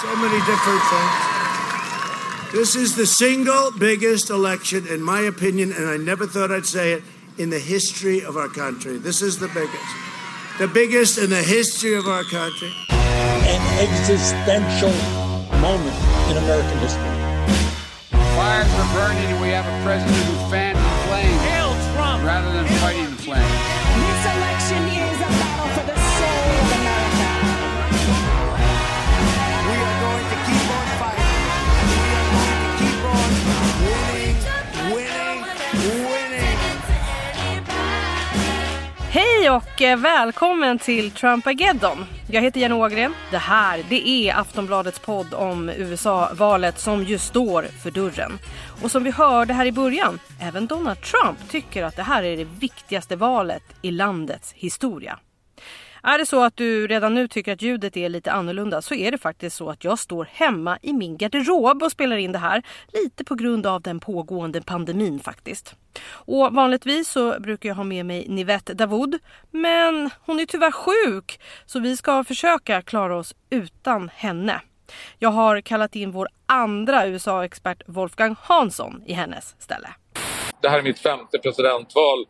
so many different things. This is the single biggest election, in my opinion, and I never thought I'd say it, in the history of our country. This is the biggest. The biggest in the history of our country. An existential moment in American history. Fires are burning, and we have a president who fanned the flames Hail Trump! rather than fighting the flames. Hej och eh, välkommen till Trumpageddon. Jag heter Jenny Ågren. Det här det är Aftonbladets podd om USA-valet som just står för dörren. Och som vi hörde här i början, även Donald Trump tycker att det här är det viktigaste valet i landets historia. Är det så att du redan nu tycker att ljudet är lite annorlunda så är det faktiskt så att jag står hemma i min garderob och spelar in det här. Lite på grund av den pågående pandemin faktiskt. Och vanligtvis så brukar jag ha med mig Nivette Davoud. Men hon är tyvärr sjuk så vi ska försöka klara oss utan henne. Jag har kallat in vår andra USA-expert Wolfgang Hansson i hennes ställe. det här är mitt femte presidentval.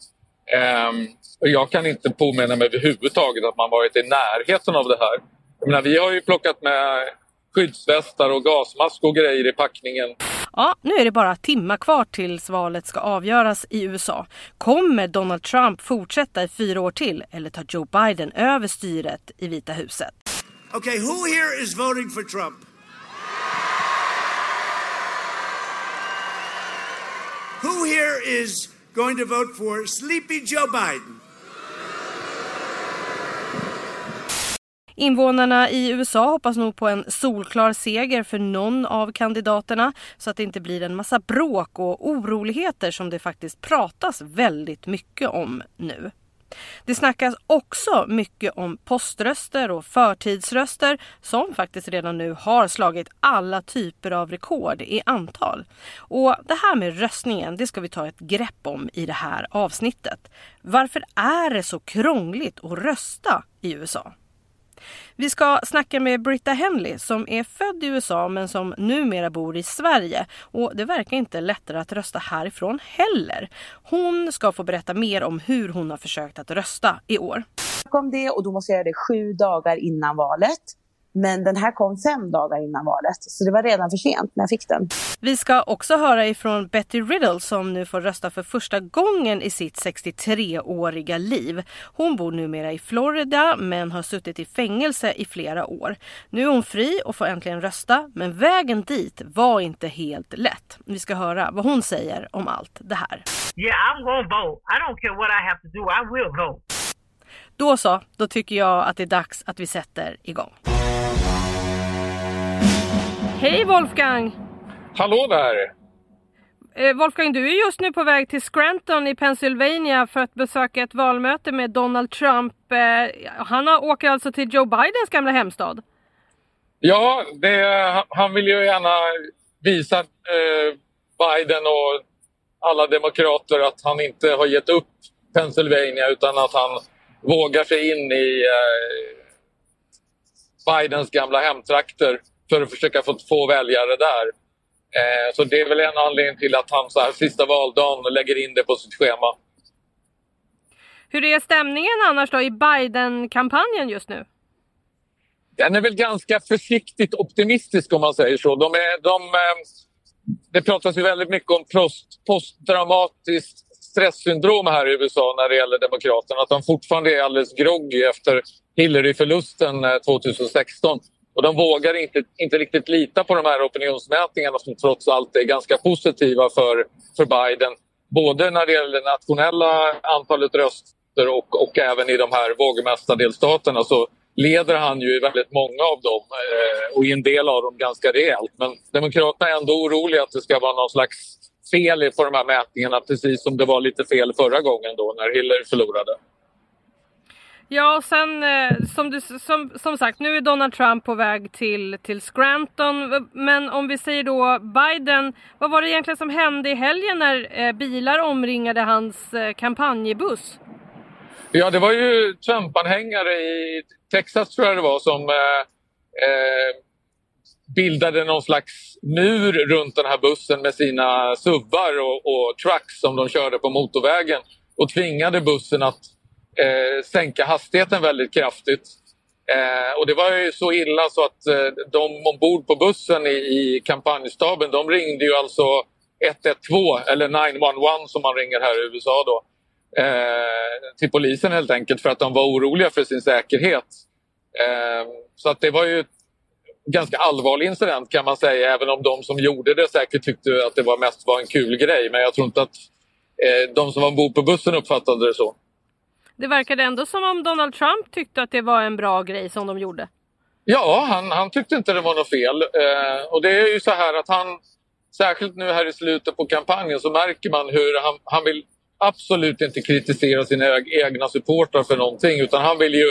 Ehm, och jag kan inte påminna mig överhuvudtaget att man varit i närheten av det här. Jag menar, vi har ju plockat med skyddsvästar och gasmask och grejer i packningen. Ja, nu är det bara timmar kvar tills valet ska avgöras i USA. Kommer Donald Trump fortsätta i fyra år till eller tar Joe Biden över styret i Vita huset? Okay, who here is voting for Trump? Who here is going to vote for Sleepy Joe Biden? Invånarna i USA hoppas nog på en solklar seger för någon av kandidaterna så att det inte blir en massa bråk och oroligheter som det faktiskt pratas väldigt mycket om nu. Det snackas också mycket om poströster och förtidsröster som faktiskt redan nu har slagit alla typer av rekord i antal. Och det här med röstningen, det ska vi ta ett grepp om i det här avsnittet. Varför är det så krångligt att rösta i USA? Vi ska snacka med Britta Henley som är född i USA men som numera bor i Sverige. Och det verkar inte lättare att rösta härifrån heller. Hon ska få berätta mer om hur hon har försökt att rösta i år. kom det och då måste jag göra det sju dagar innan valet. Men den här kom fem dagar innan valet, så det var redan för sent när jag fick den. Vi ska också höra ifrån Betty Riddle som nu får rösta för första gången i sitt 63-åriga liv. Hon bor numera i Florida men har suttit i fängelse i flera år. Nu är hon fri och får äntligen rösta men vägen dit var inte helt lätt. Vi ska höra vad hon säger om allt det här. Yeah, I'm gonna vote. I don't care what I have to do. I will vote. Då så, då tycker jag att det är dags att vi sätter igång. Hej Wolfgang! Hallå där! Eh, Wolfgang, du är just nu på väg till Scranton i Pennsylvania för att besöka ett valmöte med Donald Trump. Eh, han åker alltså till Joe Bidens gamla hemstad. Ja, det, han vill ju gärna visa eh, Biden och alla demokrater att han inte har gett upp Pennsylvania utan att han vågar sig in i Bidens gamla hemtrakter för att försöka få, få väljare där. Eh, så det är väl en anledning till att han så här sista valdagen lägger in det på sitt schema. Hur är stämningen annars då i Biden-kampanjen just nu? Den är väl ganska försiktigt optimistisk om man säger så. De är, de, eh, det pratas ju väldigt mycket om post, posttraumatiskt stresssyndrom här i USA när det gäller Demokraterna. Att de fortfarande är alldeles groggy efter Hillary-förlusten eh, 2016. Och de vågar inte, inte riktigt lita på de här opinionsmätningarna som trots allt är ganska positiva för, för Biden. Både när det gäller det nationella antalet röster och, och även i de här vågmästardelstaterna så leder han ju i väldigt många av dem eh, och i en del av dem ganska rejält. Men Demokraterna är ändå oroliga att det ska vara någon slags fel på de här mätningarna precis som det var lite fel förra gången då när Hillary förlorade. Ja, och sen eh, som, du, som, som sagt, nu är Donald Trump på väg till, till Scranton. Men om vi säger då Biden, vad var det egentligen som hände i helgen när eh, bilar omringade hans eh, kampanjbuss? Ja, det var ju Trump-anhängare i Texas tror jag det var som eh, eh, bildade någon slags mur runt den här bussen med sina subbar och, och trucks som de körde på motorvägen och tvingade bussen att eh, sänka hastigheten väldigt kraftigt. Eh, och det var ju så illa så att eh, de ombord på bussen i, i kampanjstaben de ringde ju alltså 112 eller 911 som man ringer här i USA då. Eh, till polisen helt enkelt för att de var oroliga för sin säkerhet. Eh, så att det var ju ganska allvarlig incident kan man säga även om de som gjorde det säkert tyckte att det var mest var en kul grej. Men jag tror inte att eh, de som var ombord på bussen uppfattade det så. Det verkade ändå som om Donald Trump tyckte att det var en bra grej som de gjorde. Ja, han, han tyckte inte det var något fel. Eh, och det är ju så här att han, särskilt nu här i slutet på kampanjen så märker man hur han, han vill absolut inte kritisera sina egna supportrar för någonting utan han vill ju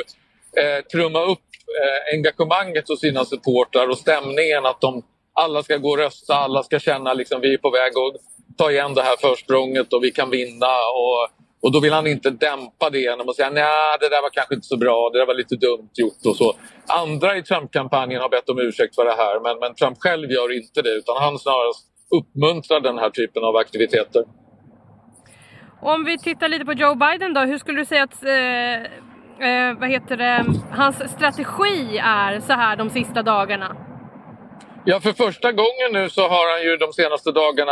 eh, trumma upp eh, engagemanget hos sina supportrar och stämningen att de alla ska gå och rösta, alla ska känna liksom vi är på väg att ta igen det här försprånget och vi kan vinna. Och, och då vill han inte dämpa det genom att säga nej det där var kanske inte så bra, det där var lite dumt gjort och så. Andra i Trump-kampanjen har bett om ursäkt för det här men, men Trump själv gör inte det utan han snarast uppmuntrar den här typen av aktiviteter. Om vi tittar lite på Joe Biden då, hur skulle du säga att eh eh, vad heter det, hans strategi är så här de sista dagarna? Ja, för första gången nu så har han ju de senaste dagarna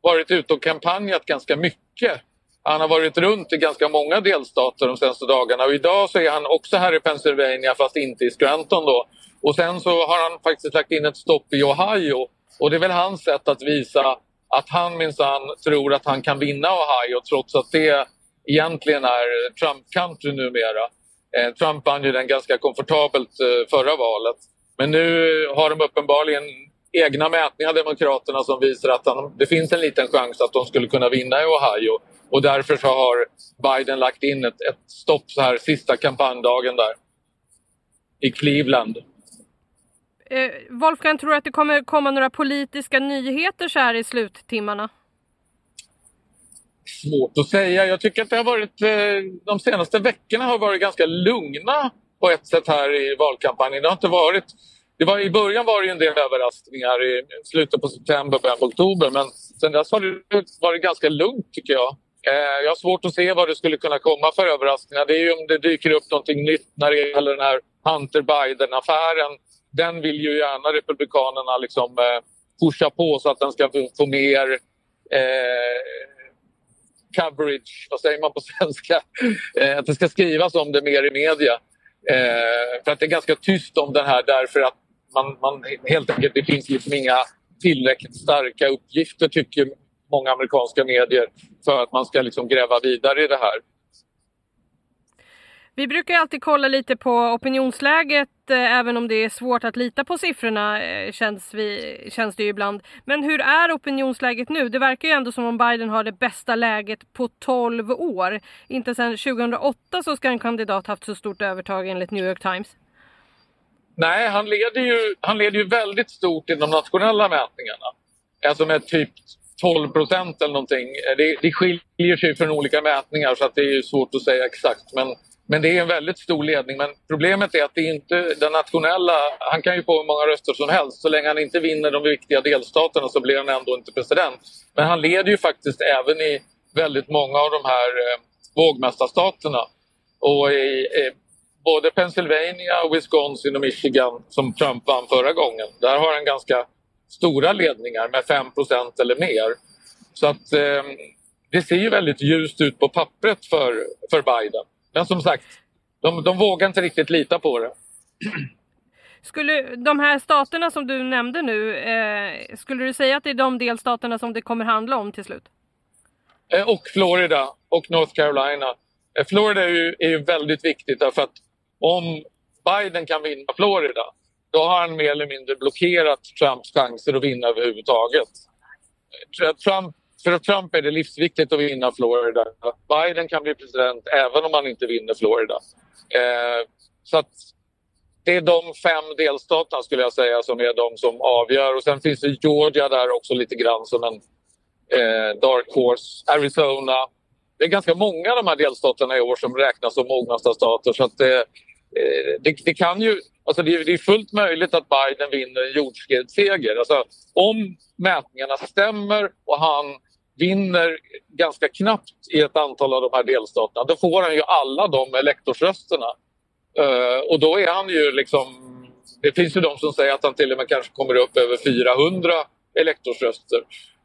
varit ute och kampanjat ganska mycket. Han har varit runt i ganska många delstater de senaste dagarna och idag så är han också här i Pennsylvania fast inte i Scranton då. Och sen så har han faktiskt lagt in ett stopp i Ohio och det är väl hans sätt att visa att han minsann tror att han kan vinna Ohio trots att det egentligen är Trump-country numera. Eh, Trump vann ju den ganska komfortabelt eh, förra valet. Men nu har de uppenbarligen egna mätningar, Demokraterna, som visar att han, det finns en liten chans att de skulle kunna vinna i Ohio. Och därför så har Biden lagt in ett, ett stopp så här sista kampanjdagen där. I Cleveland. Eh, Wolfgang, tror du att det kommer komma några politiska nyheter så här i sluttimmarna? Svårt att säga. Jag tycker att det har varit, eh, de senaste veckorna har varit ganska lugna på ett sätt här i valkampanjen. Det har inte varit det var, I början var det en del överraskningar i slutet på september, början på oktober. Men sen dess har det varit ganska lugnt tycker jag. Eh, jag har svårt att se vad det skulle kunna komma för överraskningar. Det är ju om det dyker upp någonting nytt när det gäller den här Hunter Biden-affären. Den vill ju gärna Republikanerna liksom eh, pusha på så att den ska få mer eh, coverage, vad säger man på svenska? Eh, att det ska skrivas om det mer i media. Eh, för att det är ganska tyst om den här därför att man, man helt enkelt, det finns liksom inga tillräckligt starka uppgifter tycker många amerikanska medier för att man ska liksom gräva vidare i det här. Vi brukar alltid kolla lite på opinionsläget eh, även om det är svårt att lita på siffrorna eh, känns, vi, känns det ju ibland. Men hur är opinionsläget nu? Det verkar ju ändå som om Biden har det bästa läget på 12 år. Inte sedan 2008 så ska en kandidat haft så stort övertag enligt New York Times. Nej, han leder ju, han leder ju väldigt stort i de nationella mätningarna. Alltså med typ 12 procent eller någonting. Eh, det, det skiljer sig från olika mätningar så att det är svårt att säga exakt. Men men det är en väldigt stor ledning. Men problemet är att det är inte den nationella... Han kan ju få hur många röster som helst. Så länge han inte vinner de viktiga delstaterna så blir han ändå inte president. Men han leder ju faktiskt även i väldigt många av de här eh, vågmästarstaterna. Och i, i både Pennsylvania, Wisconsin och Michigan som Trump vann förra gången. Där har han ganska stora ledningar med 5% eller mer. Så att eh, det ser ju väldigt ljust ut på pappret för, för Biden. Men som sagt, de, de vågar inte riktigt lita på det. Skulle de här staterna som du nämnde nu, eh, skulle du säga att det är de delstaterna som det kommer handla om till slut? Eh, och Florida och North Carolina. Eh, Florida är ju, är ju väldigt viktigt därför att om Biden kan vinna Florida då har han mer eller mindre blockerat Trumps chanser att vinna överhuvudtaget. Trump för Trump är det livsviktigt att vinna Florida. Biden kan bli president även om han inte vinner Florida. Eh, så att det är de fem delstaterna skulle jag säga som är de som avgör. Och sen finns det Georgia där också lite grann som en eh, dark horse. Arizona. Det är ganska många av de här delstaterna i år som räknas som mognaste stater. Så att det, eh, det, det, kan ju, Alltså det, är, det är fullt möjligt att Biden vinner en jordskredsseger. Alltså, om mätningarna stämmer och han vinner ganska knappt i ett antal av de här delstaterna, då får han ju alla de elektorsrösterna. Uh, och då är han ju liksom... Det finns ju de som säger att han till och med kanske kommer upp över 400 elektorsröster.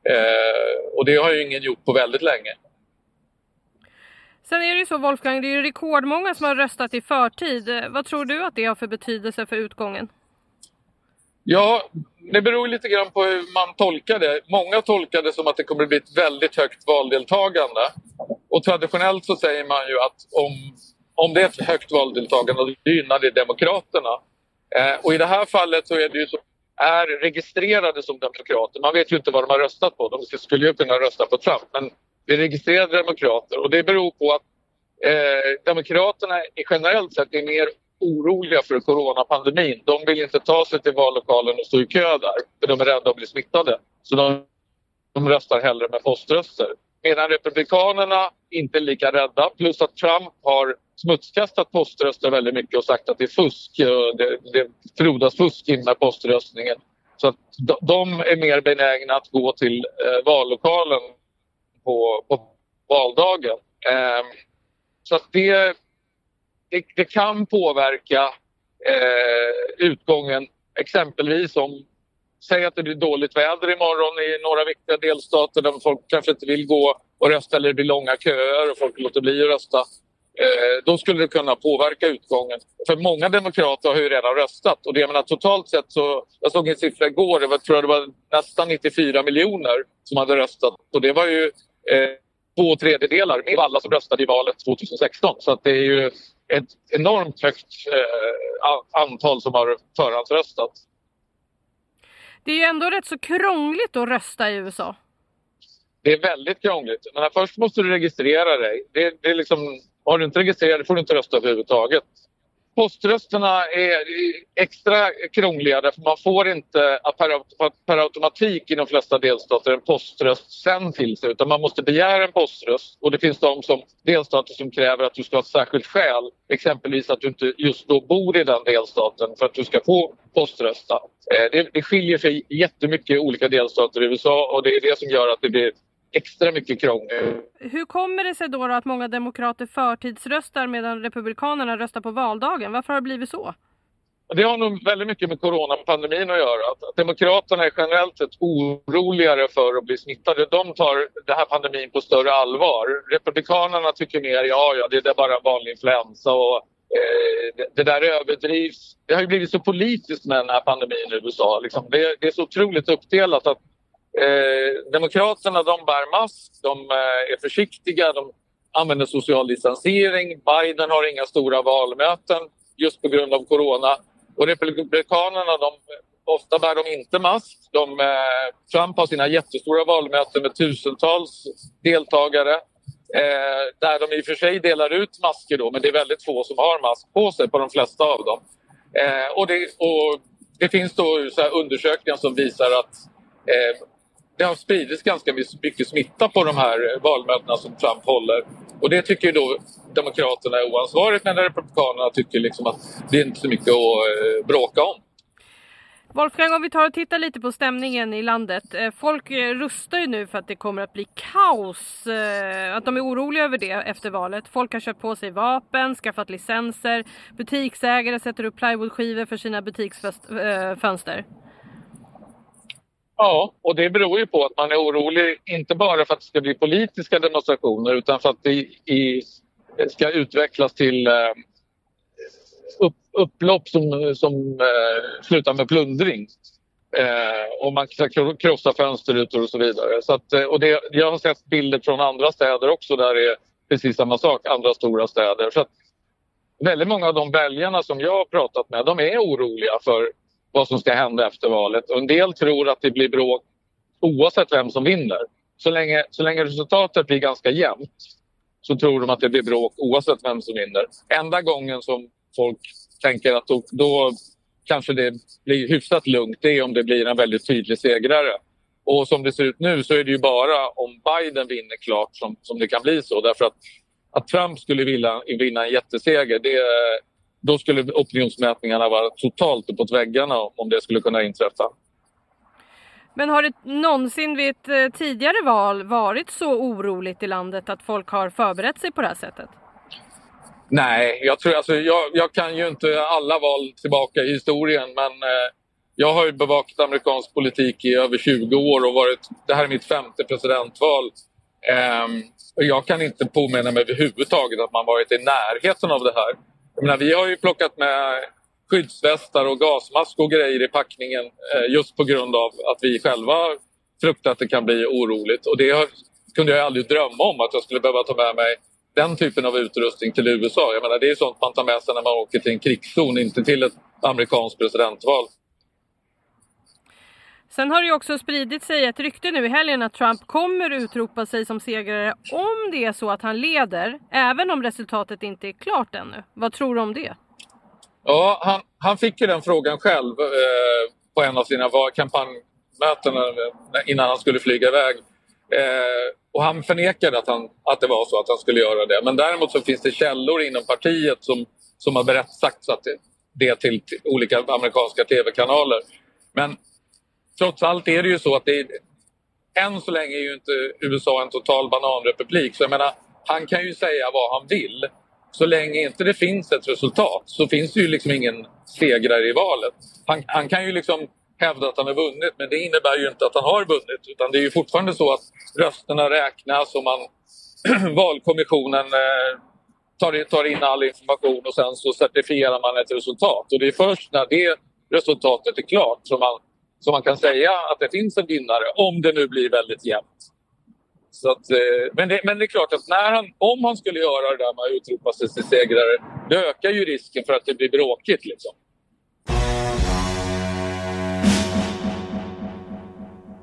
Uh, och det har ju ingen gjort på väldigt länge. Sen är det ju så Wolfgang, det är ju rekordmånga som har röstat i förtid. Vad tror du att det har för betydelse för utgången? Ja, det beror lite grann på hur man tolkar det. Många tolkar det som att det kommer att bli ett väldigt högt valdeltagande. Och traditionellt så säger man ju att om, om det är ett högt valdeltagande då gynnar det Demokraterna. Eh, och i det här fallet så är det ju så är registrerade som demokrater. Man vet ju inte vad de har röstat på. De skulle ju kunna rösta på Trump. Men det registrerade demokrater och det beror på att eh, Demokraterna generellt sett är mer oroliga för coronapandemin. De vill inte ta sig till vallokalen och stå i kö där för de är rädda att bli smittade. Så de, de röstar hellre med poströster. Medan Republikanerna inte är lika rädda plus att Trump har smutskastat poströster väldigt mycket och sagt att det är fusk. Eh, det, det frodas fusk med poströstningen. Så att de är mer benägna att gå till eh, vallokalen på, på valdagen. Eh, så att det, det, det kan påverka eh, utgången exempelvis om Säg att det blir dåligt väder imorgon i några viktiga delstater där folk kanske inte vill gå och rösta eller det blir långa köer och folk låter bli att rösta. Eh, då skulle det kunna påverka utgången. För många demokrater har ju redan röstat och det menar, totalt sett så, jag såg en siffra igår, jag tror det var nästan 94 miljoner som hade röstat och det var ju två tredjedelar av alla som röstade i valet 2016. Så att det är ju ett enormt högt eh, antal som har förhandsröstat. Det är ju ändå rätt så krångligt att rösta i USA. Det är väldigt krångligt. Men först måste du registrera dig. Det, det är liksom, har du inte registrerat dig får du inte rösta överhuvudtaget poströsterna är extra krångliga därför man får inte per, automatik i de flesta delstater en poströst sen till sig utan man måste begära en poströst och det finns de som, delstater som kräver att du ska ha ett särskilt skäl exempelvis att du inte just då bor i den delstaten för att du ska få poströsta. Eh, det, det skiljer sig jättemycket i olika delstater i USA och det är det som gör att det blir extra mycket krångel. Hur kommer det sig då, då att många demokrater förtidsröstar medan republikanerna röstar på valdagen? Varför har det blivit så? Det har nog väldigt mycket med coronapandemin att göra. Att Demokraterna är generellt sett oroligare för att bli smittade. De tar den här pandemin på större allvar. Republikanerna tycker mer, ja, ja, det är bara vanlig influensa och eh, det, det, där överdrivs. Det har ju blivit så politiskt med den här pandemin i USA. Liksom. Det, det, är så otroligt uppdelat att Eh, demokraterna de bär mask, de eh, är försiktiga, de använder social distansering. Biden har inga stora valmöten just på grund av corona. Och Republikanerna, de, ofta bär de inte mask. De, eh, Trump har sina jättestora valmöten med tusentals deltagare. Eh, där de i och för sig delar ut masker då, men det är väldigt få som har mask på sig på de flesta av dem. Eh, och, det, och det finns då så undersökningar som visar att eh, det har spridits ganska mycket smitta på de här eh, valmötena som Trump håller. Och det tycker ju då Demokraterna är oansvarigt medan Republikanerna tycker liksom att det är inte så mycket att eh, bråka om. Wolfgang, om vi tar och tittar lite på stämningen i landet. Eh, folk rustar ju nu för att det kommer att bli kaos. Att de är oroliga över det efter valet. Folk har köpt på sig vapen, skaffat licenser. Butiksägare sätter upp plywoodskivor för sina butiksfönster. Ja, och det beror ju på att man är orolig inte bara för att det ska bli politiska demonstrationer utan för att det i, ska utvecklas till eh, upp, upplopp som, som eh, slutar med plundring. Eh, och man ska krossa fönsterrutor och så vidare. Så att, eh, och det, jag har sett bilder från andra städer också där det är precis samma sak, andra stora städer. Så att, väldigt många av de väljarna som jag har pratat med de är oroliga för vad som ska hända efter valet. Och en del tror att det blir bråk oavsett vem som vinner. Så länge, så länge resultatet blir ganska jämnt så tror de att det blir bråk oavsett vem som vinner. Enda gången som folk tänker att då, då kanske det blir hyfsat lugnt det är om det blir en väldigt tydlig segrare. Och som det ser ut nu så är det ju bara om Biden vinner klart som, som det kan bli så. Därför att, att Trump skulle vilja vinna en jätteseger det, då skulle opinionsmätningarna vara totalt uppåt väggarna om det skulle kunna inträffa. Men har det någonsin vid ett eh, tidigare val varit så oroligt i landet att folk har förberett sig på det här sättet? Nej, jag, tror, alltså, jag, jag kan ju inte alla val tillbaka i historien men eh, jag har ju bevakat amerikansk politik i över 20 år och varit, det här är mitt femte presidentval. Eh, jag kan inte påminna mig överhuvudtaget att man varit i närheten av det här. Jag menar, vi har ju plockat med skyddsvästar och gasmask och grejer i packningen eh, just på grund av att vi själva fruktar att det kan bli oroligt. Och det har, kunde jag aldrig drömma om att jag skulle behöva ta med mig den typen av utrustning till USA. Jag menar, det är sånt man tar med sig när man åker till en krigszon, inte till ett amerikanskt presidentval. Sen har det ju också spridit sig ett rykte nu i helgen att Trump kommer utropa sig som segrare om det är så att han leder, även om resultatet inte är klart ännu. Vad tror du om det? Ja, han, han fick ju den frågan själv eh, på en av sina kampanjmöten innan han skulle flyga iväg. Eh, och han förnekade att, han, att det var så att han skulle göra det. Men däremot så finns det källor inom partiet som, som har berättat sagt att det, det till, till olika amerikanska tv-kanaler. Men trots allt är det ju så att det är, än så länge är ju inte USA en total bananrepublik. Så jag menar, han kan ju säga vad han vill. Så länge inte det finns ett resultat så finns det ju liksom ingen segrare i valet. Han, han kan ju liksom hävda att han har vunnit men det innebär ju inte att han har vunnit utan det är ju fortfarande så att rösterna räknas och man, valkommissionen eh, tar, tar in all information och sen så certifierar man ett resultat. Och det är först när det resultatet är klart som man, så man kan säga att det finns en vinnare om det nu blir väldigt jämnt. Så att, eh, men, det, men det är klart att när han, om han skulle göra det där med att utropa sig till segrare, då ökar ju risken för att det blir bråkigt. Liksom.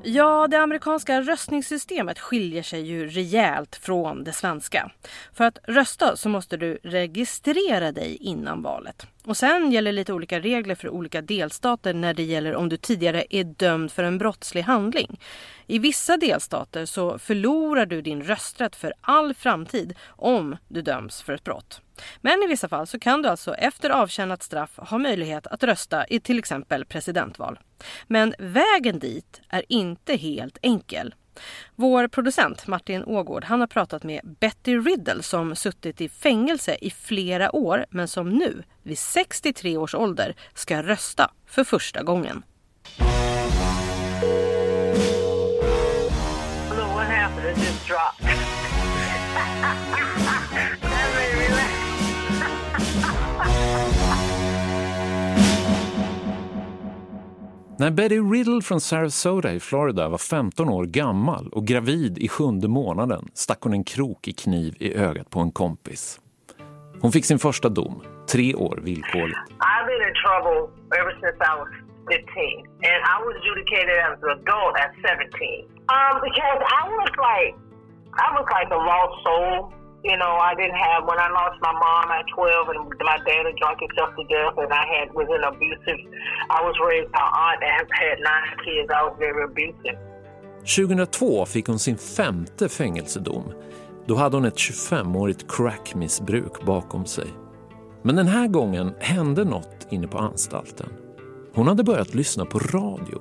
Ja, det amerikanska röstningssystemet skiljer sig ju rejält från det svenska. För att rösta så måste du registrera dig innan valet. Och sen gäller lite olika regler för olika delstater när det gäller om du tidigare är dömd för en brottslig handling. I vissa delstater så förlorar du din rösträtt för all framtid om du döms för ett brott. Men i vissa fall så kan du alltså efter avtjänat straff ha möjlighet att rösta i till exempel presidentval. Men vägen dit är inte helt enkel. Vår producent Martin Ågård han har pratat med Betty Riddle som suttit i fängelse i flera år men som nu vid 63 års ålder ska rösta för första gången. När Betty Riddle från Sarasota i Florida var 15 år gammal och gravid i sjunde månaden stack hon en krok i kniv i ögat på en kompis. Hon fick sin första dom, tre år villkorligt. I've been in trouble ever since I was 15 and I was adjudicated as an adult at 17. Um, because I was like, I was like a lost soul. You know, I didn't have, when I lost my mom at 12 and my dad had drunk himself to death and I had, was in abusive, I was raised by aunt and had nine kids. I was very abusive. 2002 fick hon sin femte fängelsedom. Då hade hon ett 25-årigt crackmissbruk bakom sig. Men den här gången hände något inne på anstalten. Hon hade börjat lyssna på radio,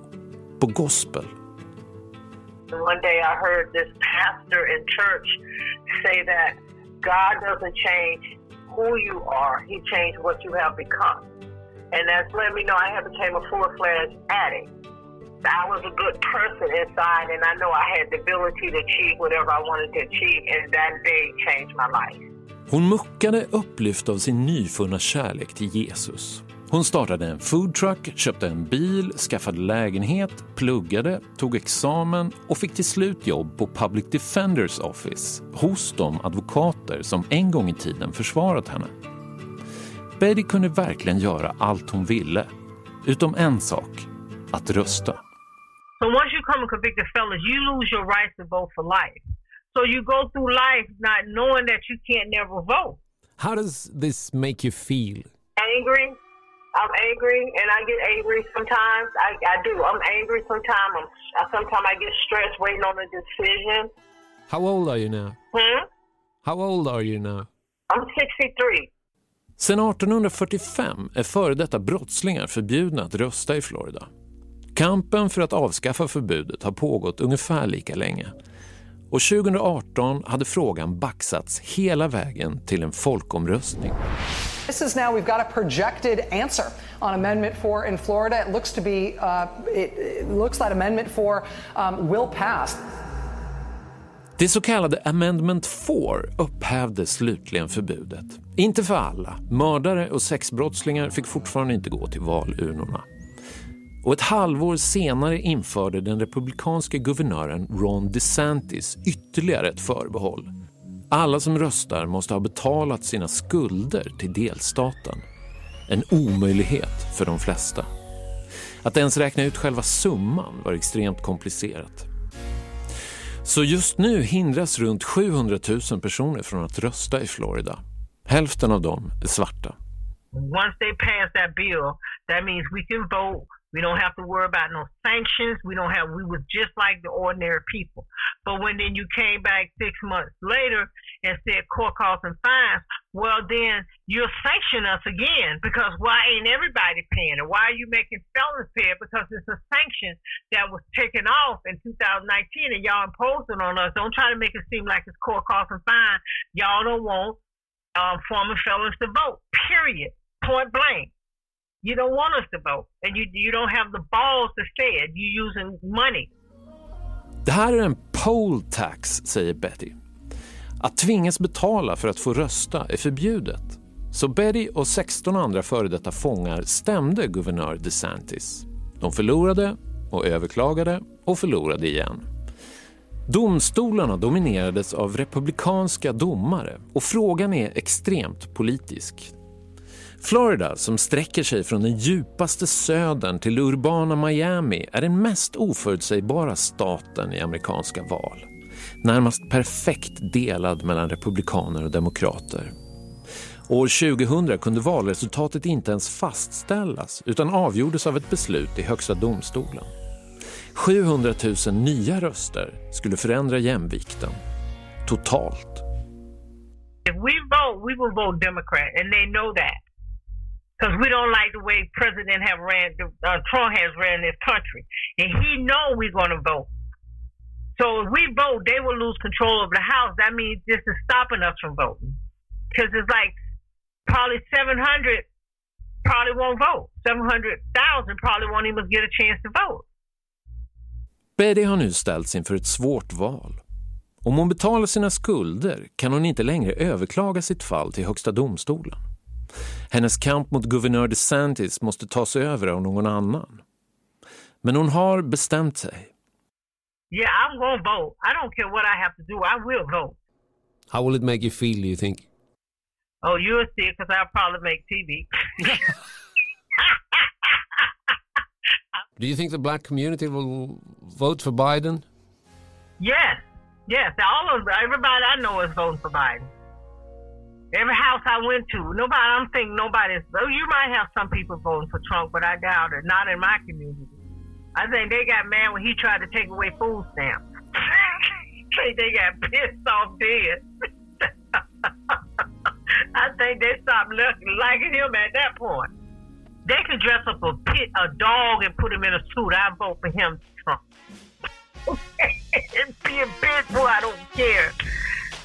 på gospel. One day I heard this pastor in church say that God doesn't change who you are, He changed what you have become. And that's let me know I have became a full-fledged addict. I was a good person inside and I know I had the ability to achieve whatever I wanted to achieve and that day changed my life. Hon muckade upplyft av sin nyfunna kärlek till Jesus. Hon startade en foodtruck, köpte en bil, skaffade lägenhet, pluggade, tog examen och fick till slut jobb på Public Defenders Office hos de advokater som en gång i tiden försvarat henne. Betty kunde verkligen göra allt hon ville, utom en sak, att rösta. So once you come a convicted felon, you lose your right to vote for life. So you go through life not knowing that you can't never vote. How does this make you feel? Angry. I'm angry and I get angry sometimes. I, I do. I'm angry sometimes. I'm, sometimes I get stressed waiting on a decision. How old are you now? Hmm? How old are you now? I'm 63. Sedan 1845 är före detta brottslingar förbjudna att rösta i Florida. Kampen för att avskaffa förbudet har pågått ungefär lika länge. Och 2018 hade frågan baxats hela vägen till en folkomröstning. This is now we've got a projected answer on Amendment 4 in Florida. It looks to be uh, it, it looks like Amendment 4 um, will pass. Det så kallade Amendment 4 upphävde slutligen förbudet. Inte för alla. Mördare och sexbrottslingar fick fortfarande inte gå till valurnorna. Och ett halvår senare införde den republikanske guvernören Ron DeSantis ytterligare ett förbehåll. Alla som röstar måste ha betalat sina skulder till delstaten. En omöjlighet för de flesta. Att ens räkna ut själva summan var extremt komplicerat. Så just nu hindras runt 700 000 personer från att rösta i Florida. Hälften av dem är svarta. Once they pass that bill, that means we can vote. We don't have to worry about no sanctions. We don't have. We was just like the ordinary people. But when then you came back six months later and said court costs and fines, well then you'll sanction us again because why ain't everybody paying it? Why are you making felons pay it? Because it's a sanction that was taken off in 2019 and y'all imposed it on us. Don't try to make it seem like it's court costs and fines. Y'all don't want um, former felons to vote. Period. Point blank. You don't want us to vote, and you you don't have the balls to say it. You're using money. Det här är en poll tax, säger Betty. Att tvingas betala för att få rösta är förbjudet. Så Betty och 16 andra före detta fångar stämde guvernör DeSantis. De förlorade och överklagade och förlorade igen. Domstolarna dominerades av republikanska domare och frågan är extremt politisk. Florida, som sträcker sig från den djupaste södern till urbana Miami, är den mest oförutsägbara staten i amerikanska val. Närmast perfekt delad mellan republikaner och demokrater. År 2000 kunde valresultatet inte ens fastställas utan avgjordes av ett beslut i Högsta domstolen. 700 000 nya röster skulle förändra jämvikten. Totalt. If we vote, we will vote Democrat, and they know that. Because we don't like the way President have ran, uh, Trump has ran this country, and he know we're going to vote. So if we vote, they will lose control of the House. That means this is stopping us from voting. Because it's like probably 700 probably won't vote. 700,000 probably won't even get a chance to vote. Betty har nu ställts inför ett svårt val. Om hon betalar sina skulder kan hon inte längre överklaga sitt fall till Högsta domstolen. Hennes kamp mot guvernör DeSantis måste tas över av någon annan. Men hon har bestämt sig. Yeah, I'm going to vote. I don't care what I have to do. I will vote. How will it make you feel, do you think? Oh, you'll see because I'll probably make TV. Do you think the black community will vote for Biden? yes, yes. All of everybody I know is voting for Biden. Every house I went to, nobody. I'm thinking nobody's. Oh, you might have some people voting for Trump, but I doubt it. Not in my community. I think they got mad when he tried to take away food stamps. Think they got pissed off dead. I think they stopped liking, liking him at that point. They could dress up a pit, a dog, and put him in a suit. I vote for him, Trump. be a bitch, boy, I don't care.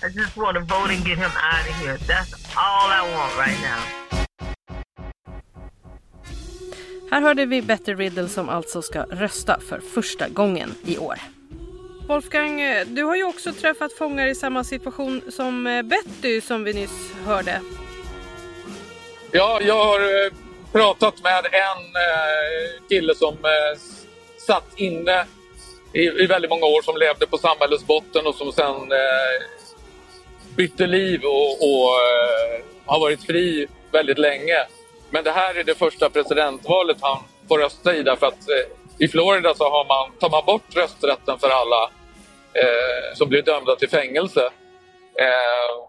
I just want to vote and get him out of here. That's all I want right now. Här hörde vi Betty Riddle som alltså ska rösta för första gången i år. Wolfgang, du har ju också träffat fångar i samma situation som eh, Betty som vi nyss hörde. Ja, jag har eh, pratat med en eh, kille som satt inne i, väldigt många år som levde på samhällets botten och som sen bytte liv och, och eh, har varit fri väldigt länge. Men det här är det första presidentvalet han får rösta i därför att eh, i Florida så har man, tar man bort rösträtten för alla eh, som blir dömda till fängelse. Eh,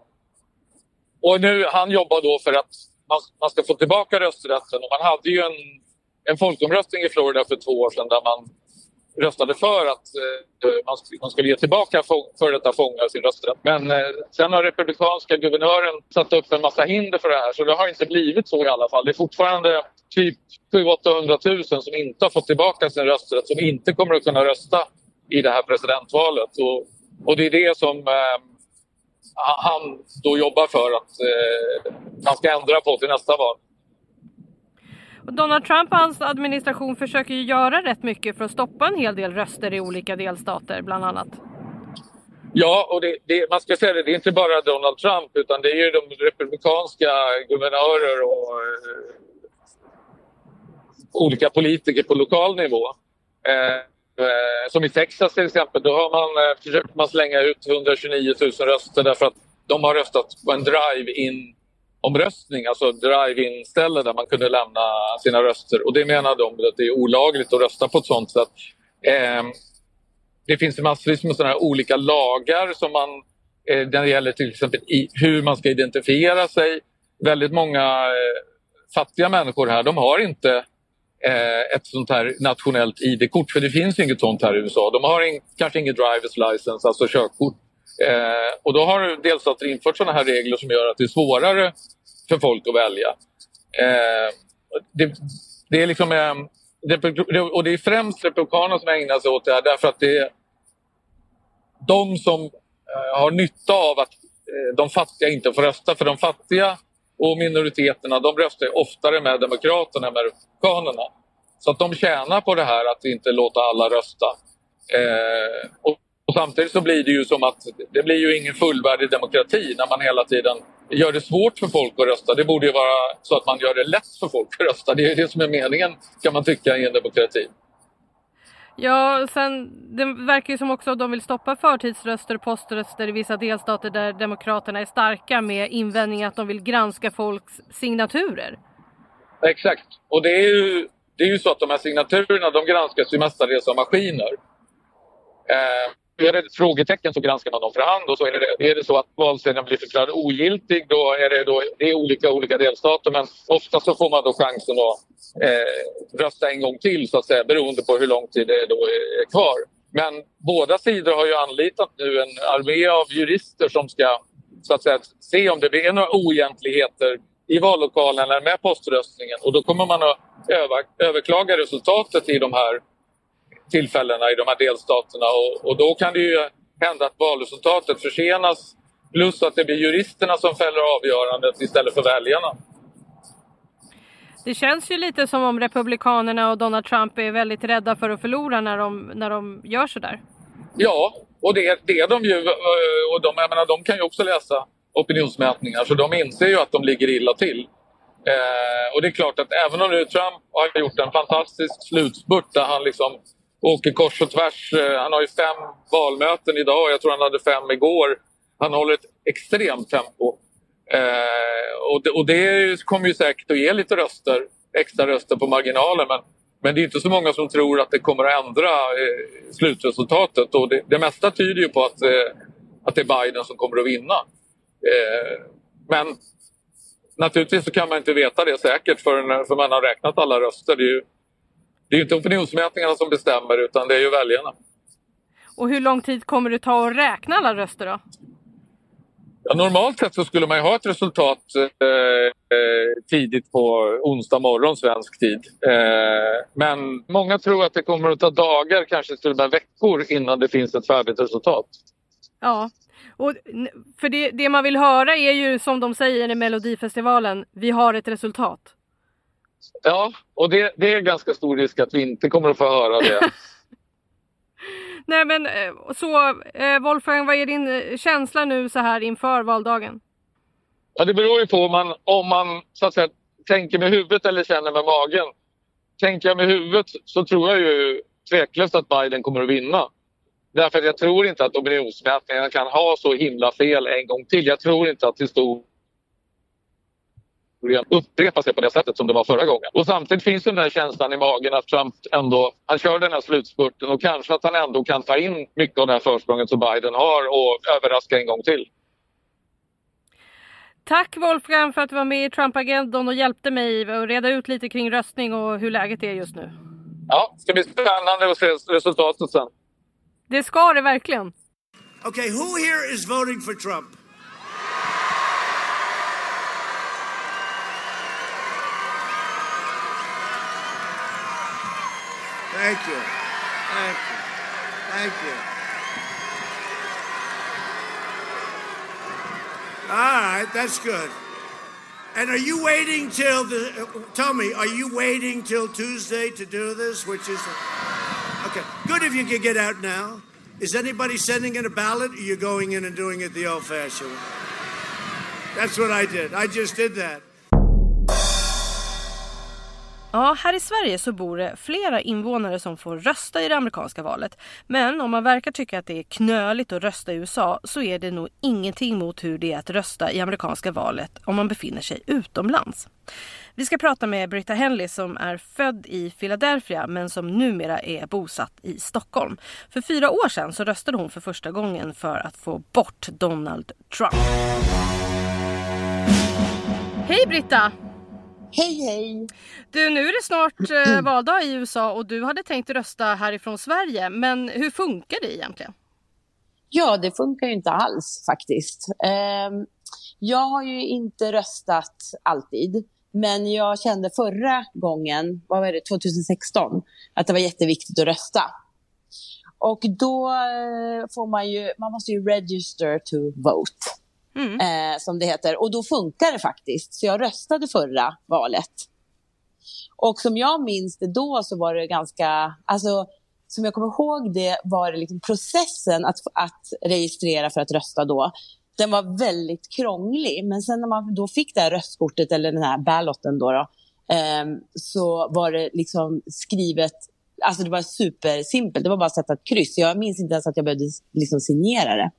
och nu, han jobbar då för att man, man ska få tillbaka rösträtten och man hade ju en, en folkomröstning i Florida för två år sedan där man röstade för att eh, man, man skulle ge tillbaka före detta fångar sin rösträtt. Men eh, sen har republikanska guvernören satt upp en massa hinder för det här så det har inte blivit så i alla fall. Det är fortfarande typ 700 000 som inte har fått tillbaka sin rösträtt som inte kommer att kunna rösta i det här presidentvalet. Och, och det är det som eh, han då jobbar för att eh, han ska ändra på till nästa val. Donald Trump och hans administration försöker ju göra rätt mycket för att stoppa en hel del röster i olika delstater bland annat. Ja, och det, det, man ska säga det, det är inte bara Donald Trump utan det är ju de republikanska guvernörer och eh, olika politiker på lokal nivå. Eh, eh, som i Texas till exempel, då har man, eh, försökt man slänga ut 129 000 röster därför att de har röstat på en drive-in omröstning, alltså drive-in-ställe där man kunde lämna sina röster. Och det menar de att det är olagligt att rösta på ett sånt sätt. Eh, det finns massvis med sådana här olika lagar som man, eh, när det gäller till exempel i, hur man ska identifiera sig. Väldigt många eh, fattiga människor här, de har inte eh, ett sånt här nationellt ID-kort, för det finns inget sånt här i USA. De har in, kanske inget drivers license, alltså körkort. Eh, och då har delstater infört sådana här regler som gör att det är svårare för folk att välja. Eh, det, det, är liksom, eh, och det är främst republikanerna som ägnar sig åt det här därför att det är de som eh, har nytta av att eh, de fattiga inte får rösta. För de fattiga och minoriteterna de röstar oftare med Demokraterna än med Republikanerna. Så att de tjänar på det här att inte låta alla rösta. Eh, och och samtidigt så blir det ju som att det blir ju ingen fullvärdig demokrati när man hela tiden gör det svårt för folk att rösta. Det borde ju vara så att man gör det lätt för folk att rösta. Det är det som är meningen kan man tycka i en demokrati. Ja, sen det verkar ju som också att de vill stoppa förtidsröster och poströster i vissa delstater där Demokraterna är starka med invändning att de vill granska folks signaturer. Exakt, och det är ju, det är ju så att de här signaturerna de granskas ju mestadels av maskiner. Eh, är det ett frågetecken så granskar man dem för hand och så är det, är det så att valsedeln blir förklarad ogiltig då är det, då, det är olika olika delstater men ofta så får man då chansen att eh, rösta en gång till så att säga beroende på hur lång tid det då är kvar. Men båda sidor har ju anlitat nu en armé av jurister som ska så att säga, se om det blir några oegentligheter i vallokalen eller med poströstningen och då kommer man att öva, överklaga resultatet i de här tillfällena i de här delstaterna och, och då kan det ju hända att valresultatet försenas plus att det blir juristerna som fäller avgörandet istället för väljarna. Det känns ju lite som om Republikanerna och Donald Trump är väldigt rädda för att förlora när de, när de gör sådär. Ja, och det, det är de ju. Och de, jag menar, de kan ju också läsa opinionsmätningar så de inser ju att de ligger illa till. Eh, och det är klart att även om nu Trump har gjort en fantastisk slutspurt där han liksom åker kors och tvärs. Eh, han har ju fem valmöten idag. Jag tror han hade fem igår. Han håller ett extremt tempo. Eh, och, det, och det kommer ju säkert att ge lite röster, extra röster på marginalen. Men, men det är inte så många som tror att det kommer att ändra eh, slutresultatet. Och det, det mesta tyder ju på att, eh, att det är Biden som kommer att vinna. Eh, men naturligtvis så kan man inte veta det säkert förrän, förrän man har räknat alla röster. Det är ju, det är ju inte opinionsmätningarna som bestämmer utan det är ju väljarna. Och hur lång tid kommer det ta att räkna alla röster då? Ja, normalt sett så skulle man ha ett resultat eh, eh, tidigt på onsdag morgon svensk tid. Eh, men många tror att det kommer att ta dagar, kanske till och med veckor innan det finns ett färdigt resultat. Ja, och för det, det man vill höra är ju som de säger i Melodifestivalen, vi har ett resultat. Ja, och det, det är ganska stor risk att vi inte kommer att få höra det. Nej men eh, så eh, Wolfgang, vad är din eh, känsla nu så här inför valdagen? Ja, det beror ju på om man, om man så att säga, tänker med huvudet eller känner med magen. Tänker jag med huvudet så tror jag ju tveklöst att Biden kommer att vinna. Därför att jag tror inte att opinionsmätningarna kan ha så himla fel en gång till. Jag tror inte att historien upprepa sig på det sättet som det var förra gången. Och samtidigt finns den där känslan i magen att Trump ändå, han kör den här slutspurten och kanske att han ändå kan ta in mycket av det här försprånget som Biden har och överraska en gång till. Tack Wolfgang för att du var med i Trump-agendan och hjälpte mig att reda ut lite kring röstning och hur läget är just nu. Ja, det ska bli spännande att se resultatet sen. Det ska det verkligen. Okay, who here is voting for Trump? Thank you. Thank you. Thank you. All right, that's good. And are you waiting till the? Tell me, are you waiting till Tuesday to do this? Which is okay. Good if you could get out now. Is anybody sending in a ballot? Or are you going in and doing it the old-fashioned way? That's what I did. I just did that. Ja, här i Sverige så bor det flera invånare som får rösta i det amerikanska valet. Men om man verkar tycka att det är knöligt att rösta i USA så är det nog ingenting mot hur det är att rösta i amerikanska valet om man befinner sig utomlands. Vi ska prata med Britta Henley som är född i Philadelphia men som numera är bosatt i Stockholm. För fyra år sedan så röstade hon för första gången för att få bort Donald Trump. Hej Britta! Hej hej! Du, nu är det snart eh, valdag i USA och du hade tänkt rösta härifrån Sverige. Men hur funkar det egentligen? Ja, det funkar ju inte alls faktiskt. Um, jag har ju inte röstat alltid. Men jag kände förra gången, vad var det, 2016, att det var jätteviktigt att rösta. Och då eh, får man ju, man måste ju register to vote. Mm. Eh, som det heter. Och då funkar det faktiskt. Så jag röstade förra valet. Och som jag minns det då så var det ganska, alltså som jag kommer ihåg det var det liksom processen att, att registrera för att rösta då. Den var väldigt krånglig, men sen när man då fick det här röstkortet eller den här ballotten då, då eh, så var det liksom skrivet, alltså det var supersimpelt, det var bara att sätta ett kryss. Jag minns inte ens att jag behövde liksom signera det.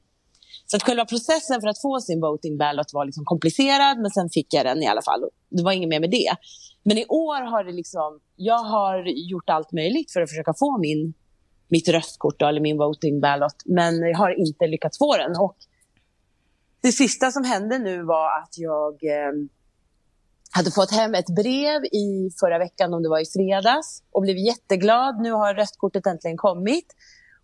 Så att själva processen för att få sin voting ballot var liksom komplicerad, men sen fick jag den i alla fall. Det var inget mer med det. Men i år har det liksom, jag har gjort allt möjligt för att försöka få min, mitt röstkort då, eller min voting ballot, men jag har inte lyckats få den. Och det sista som hände nu var att jag eh, hade fått hem ett brev i förra veckan, om det var i fredags, och blev jätteglad. Nu har röstkortet äntligen kommit.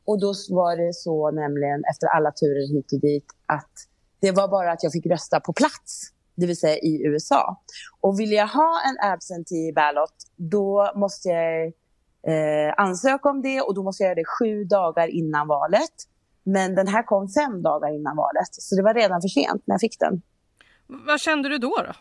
Och då var det så nämligen efter alla turer hit och dit att det var bara att jag fick rösta på plats, det vill säga i USA. Och vill jag ha en absentee ballot, då måste jag eh, ansöka om det och då måste jag göra det sju dagar innan valet. Men den här kom fem dagar innan valet, så det var redan för sent när jag fick den. Vad kände du då? då?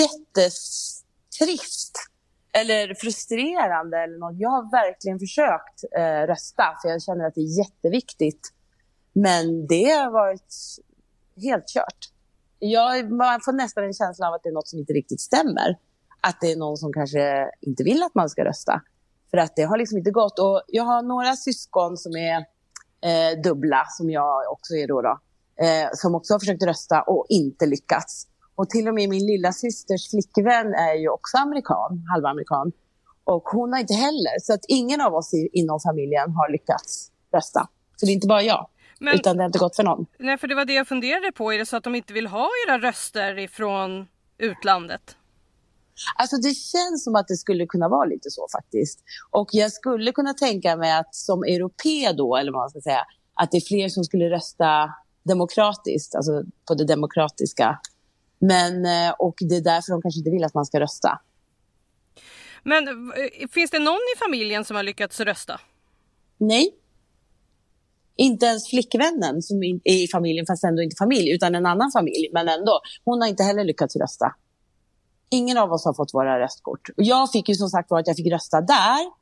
Jättetrist eller frustrerande eller något. Jag har verkligen försökt eh, rösta för jag känner att det är jätteviktigt. Men det har varit helt kört. Jag, man får nästan en känsla av att det är något som inte riktigt stämmer. Att det är någon som kanske inte vill att man ska rösta. För att det har liksom inte gått. Och jag har några syskon som är eh, dubbla, som jag också är då, då eh, som också har försökt rösta och inte lyckats. Och till och med min lilla systers flickvän är ju också amerikan, halvamerikan. Och hon har inte heller. Så att ingen av oss inom familjen har lyckats rösta. Så det är inte bara jag. Men, utan det har inte gått för någon. Nej, för det var det jag funderade på. Är det så att de inte vill ha era röster ifrån utlandet? Alltså det känns som att det skulle kunna vara lite så faktiskt. Och jag skulle kunna tänka mig att som europé då, eller vad man ska säga, att det är fler som skulle rösta demokratiskt, alltså på det demokratiska men, eh, och det är därför de kanske inte vill att man ska rösta. Men eh, finns det någon i familjen som har lyckats rösta? Nej. Inte ens flickvännen som är i familjen, fast ändå inte familj, utan en annan familj. Men ändå, hon har inte heller lyckats rösta. Ingen av oss har fått våra röstkort. Jag fick ju som sagt var att jag fick rösta där.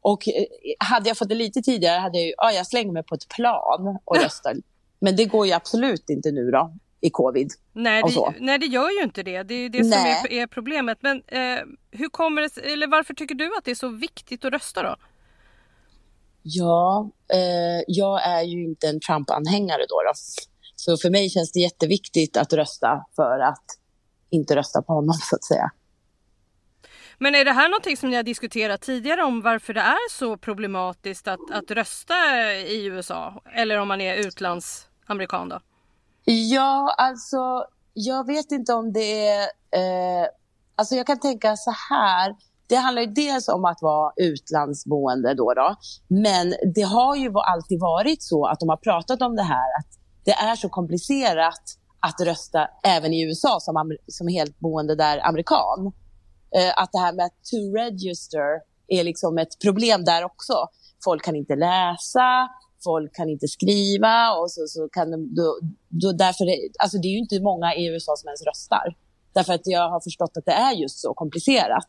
Och eh, hade jag fått det lite tidigare hade jag ju, ja, jag slänger mig på ett plan och röstar. Men det går ju absolut inte nu då i covid. Nej det, nej, det gör ju inte det. Det är det som är, är, problemet. Men eh, hur kommer det, eller varför tycker du att det är så viktigt att rösta då? Ja, eh, jag är ju inte en Trump-anhängare då, då. Så för mig känns det jätteviktigt att rösta för att inte rösta på honom så att säga. Men är det här någonting som ni har diskuterat tidigare om varför det är så problematiskt att, att rösta i USA? Eller om man är utlandsamerikan då? Ja, alltså jag vet inte om det är... Eh, alltså jag kan tänka så här. det handlar ju dels om att vara utlandsboende då, då. Men det har ju alltid varit så att de har pratat om det här att det är så komplicerat att rösta även i USA som, som helt boende där amerikan. Eh, att det här med to register är liksom ett problem där också. Folk kan inte läsa, folk kan inte skriva och så, så kan de, då, då, därför, alltså det är ju inte många i USA som ens röstar. Därför att jag har förstått att det är just så komplicerat.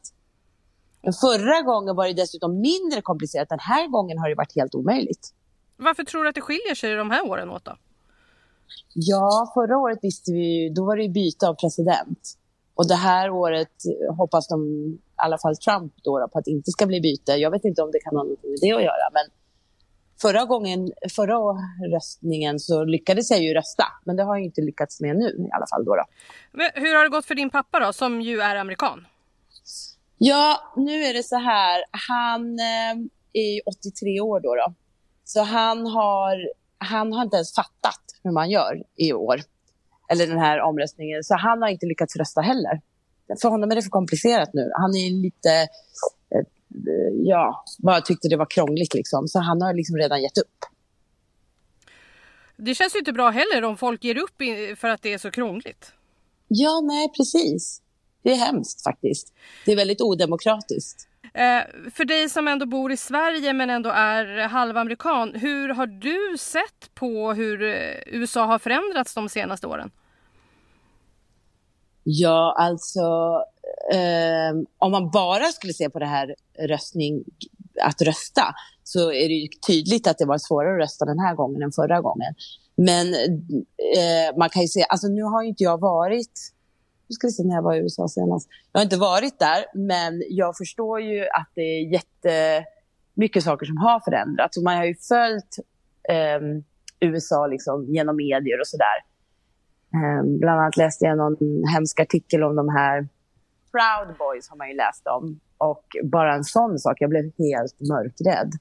Men förra gången var det dessutom mindre komplicerat. Den här gången har det varit helt omöjligt. Varför tror du att det skiljer sig de här åren åt då? Ja, förra året visste vi då var det byte av president. Och det här året hoppas de, i alla fall Trump, då, på att det inte ska bli byte. Jag vet inte om det kan ha något med det att göra, men förra gången, förra röstningen så lyckades jag ju rösta, men det har jag inte lyckats med nu i alla fall. Då, då. Hur har det gått för din pappa då, som ju är amerikan? Ja, nu är det så här. Han eh, är 83 år då, då. Så han har, han har inte ens fattat hur man gör i år. Eller den här omröstningen. Så han har inte lyckats rösta heller. För honom är det för komplicerat nu. Han är lite, ja, bara tyckte det var krångligt liksom. Så han har liksom redan gett upp. Det känns ju inte bra heller om folk ger upp för att det är så krångligt. Ja, nej precis. Det är hemskt faktiskt. Det är väldigt odemokratiskt. Eh, för dig som ändå bor i Sverige men ändå är halvamerikan, hur har du sett på hur eh, USA har förändrats de senaste åren? Ja, alltså eh, om man bara skulle se på det här röstning, att rösta, så är det ju tydligt att det var svårare att rösta den här gången än förra gången. Men eh, man kan ju se, alltså nu har inte jag varit nu ska vi se när jag var i USA senast. Jag har inte varit där, men jag förstår ju att det är jättemycket saker som har förändrats. Och man har ju följt eh, USA liksom genom medier och sådär. Eh, bland annat läste jag någon hemsk artikel om de här Proud Boys har man ju läst om. Och bara en sån sak, jag blev helt mörkrädd.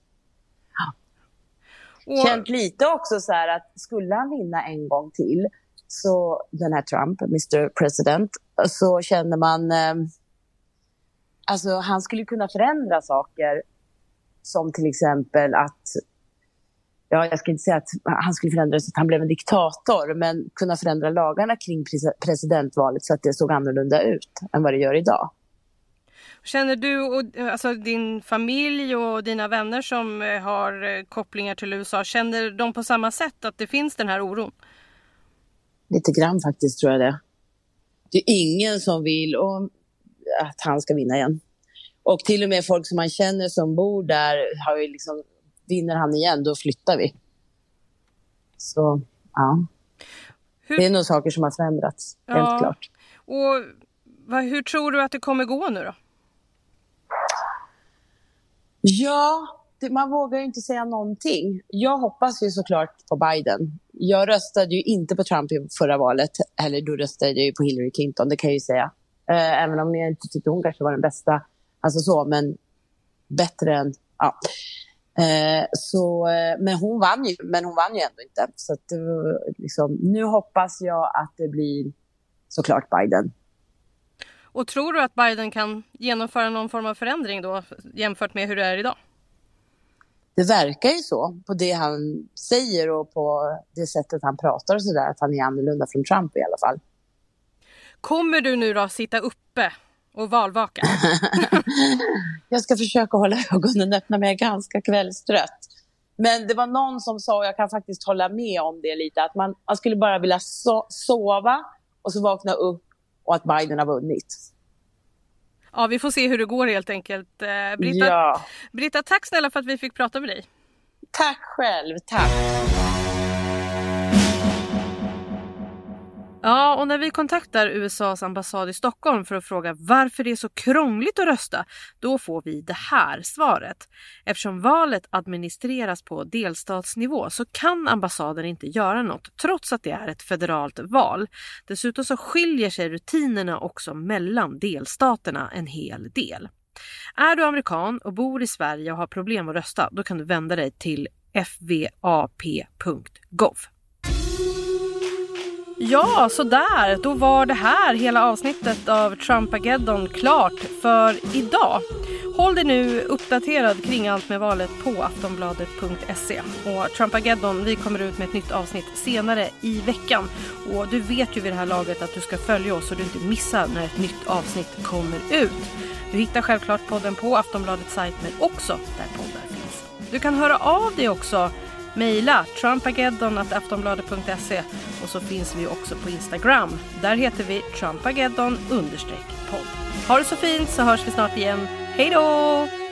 Och... Känt lite också så här att skulle han vinna en gång till så den här Trump, Mr President, så känner man... Eh, alltså han skulle kunna förändra saker som till exempel att... Ja, jag ska inte säga att han skulle förändra så att han blev en diktator, men kunna förändra lagarna kring presidentvalet så att det såg annorlunda ut än vad det gör idag. Känner du och alltså din familj och dina vänner som eh, har eh, kopplingar till USA, känner de på samma sätt att det finns den här oron? Lite grann faktiskt tror jag det. Det är ingen som vill att han ska vinna igen. Och till och med folk som man känner som bor där har ju liksom, vinner han igen, då flyttar vi. Så, ja. Hur... Det är nog saker som har förändrats, ja. helt klart. Och vad, hur tror du att det kommer gå nu då? Ja, det, man vågar ju inte säga någonting. Jag hoppas ju såklart på Biden. Jag röstade ju inte på Trump i förra valet, eller då röstade jag ju på Hillary Clinton, det kan jag ju säga. Eh, även om jag inte tyckte hon kanske var den bästa, alltså så, men bättre än, ja. Eh, så, eh, men hon vann ju, men hon vann ju ändå inte. Så att, liksom, nu hoppas jag att det blir såklart Biden. Och tror du att Biden kan genomföra någon form av förändring då jämfört med hur det är idag? det verkar ju så på det han säger och på det sättet han pratar och sådär att han är annorlunda från Trump i alla fall. Kommer du nu då sitta uppe och valvaka? jag ska försöka hålla ögonen öppna men jag är ganska kvällstrött. Men det var någon som sa, och jag kan faktiskt hålla med om det lite, att man, man skulle bara vilja so sova och så vakna upp och att Biden har vunnit. Ja, vi får se hur det går helt enkelt. Eh, Britta, ja. Britta, tack snälla för att vi fick prata med dig. Tack själv, tack. Ja, och när vi kontaktar USAs ambassad i Stockholm för att fråga varför det är så krångligt att rösta, då får vi det här svaret. Eftersom valet administreras på delstatsnivå så kan ambassaden inte göra något trots att det är ett federalt val. Dessutom så skiljer sig rutinerna också mellan delstaterna en hel del. Är du amerikan och bor i Sverige och har problem att rösta, då kan du vända dig till fvap.gov. Ja, så där. Då var det här hela avsnittet av Trumpageddon klart för idag. Håll dig nu uppdaterad kring allt med valet på aftonbladet.se. Och Trumpageddon, vi kommer ut med ett nytt avsnitt senare i veckan. Och du vet ju vid det här laget att du ska följa oss så du inte missar när ett nytt avsnitt kommer ut. Du hittar självklart podden på Aftonbladets sajt men också där poddar finns. Du kan höra av dig också. Mejla trumpageddon.aftonbladet.se och så finns vi också på Instagram. Där heter vi trumpageddon podd. Ha det så fint så hörs vi snart igen. Hej då!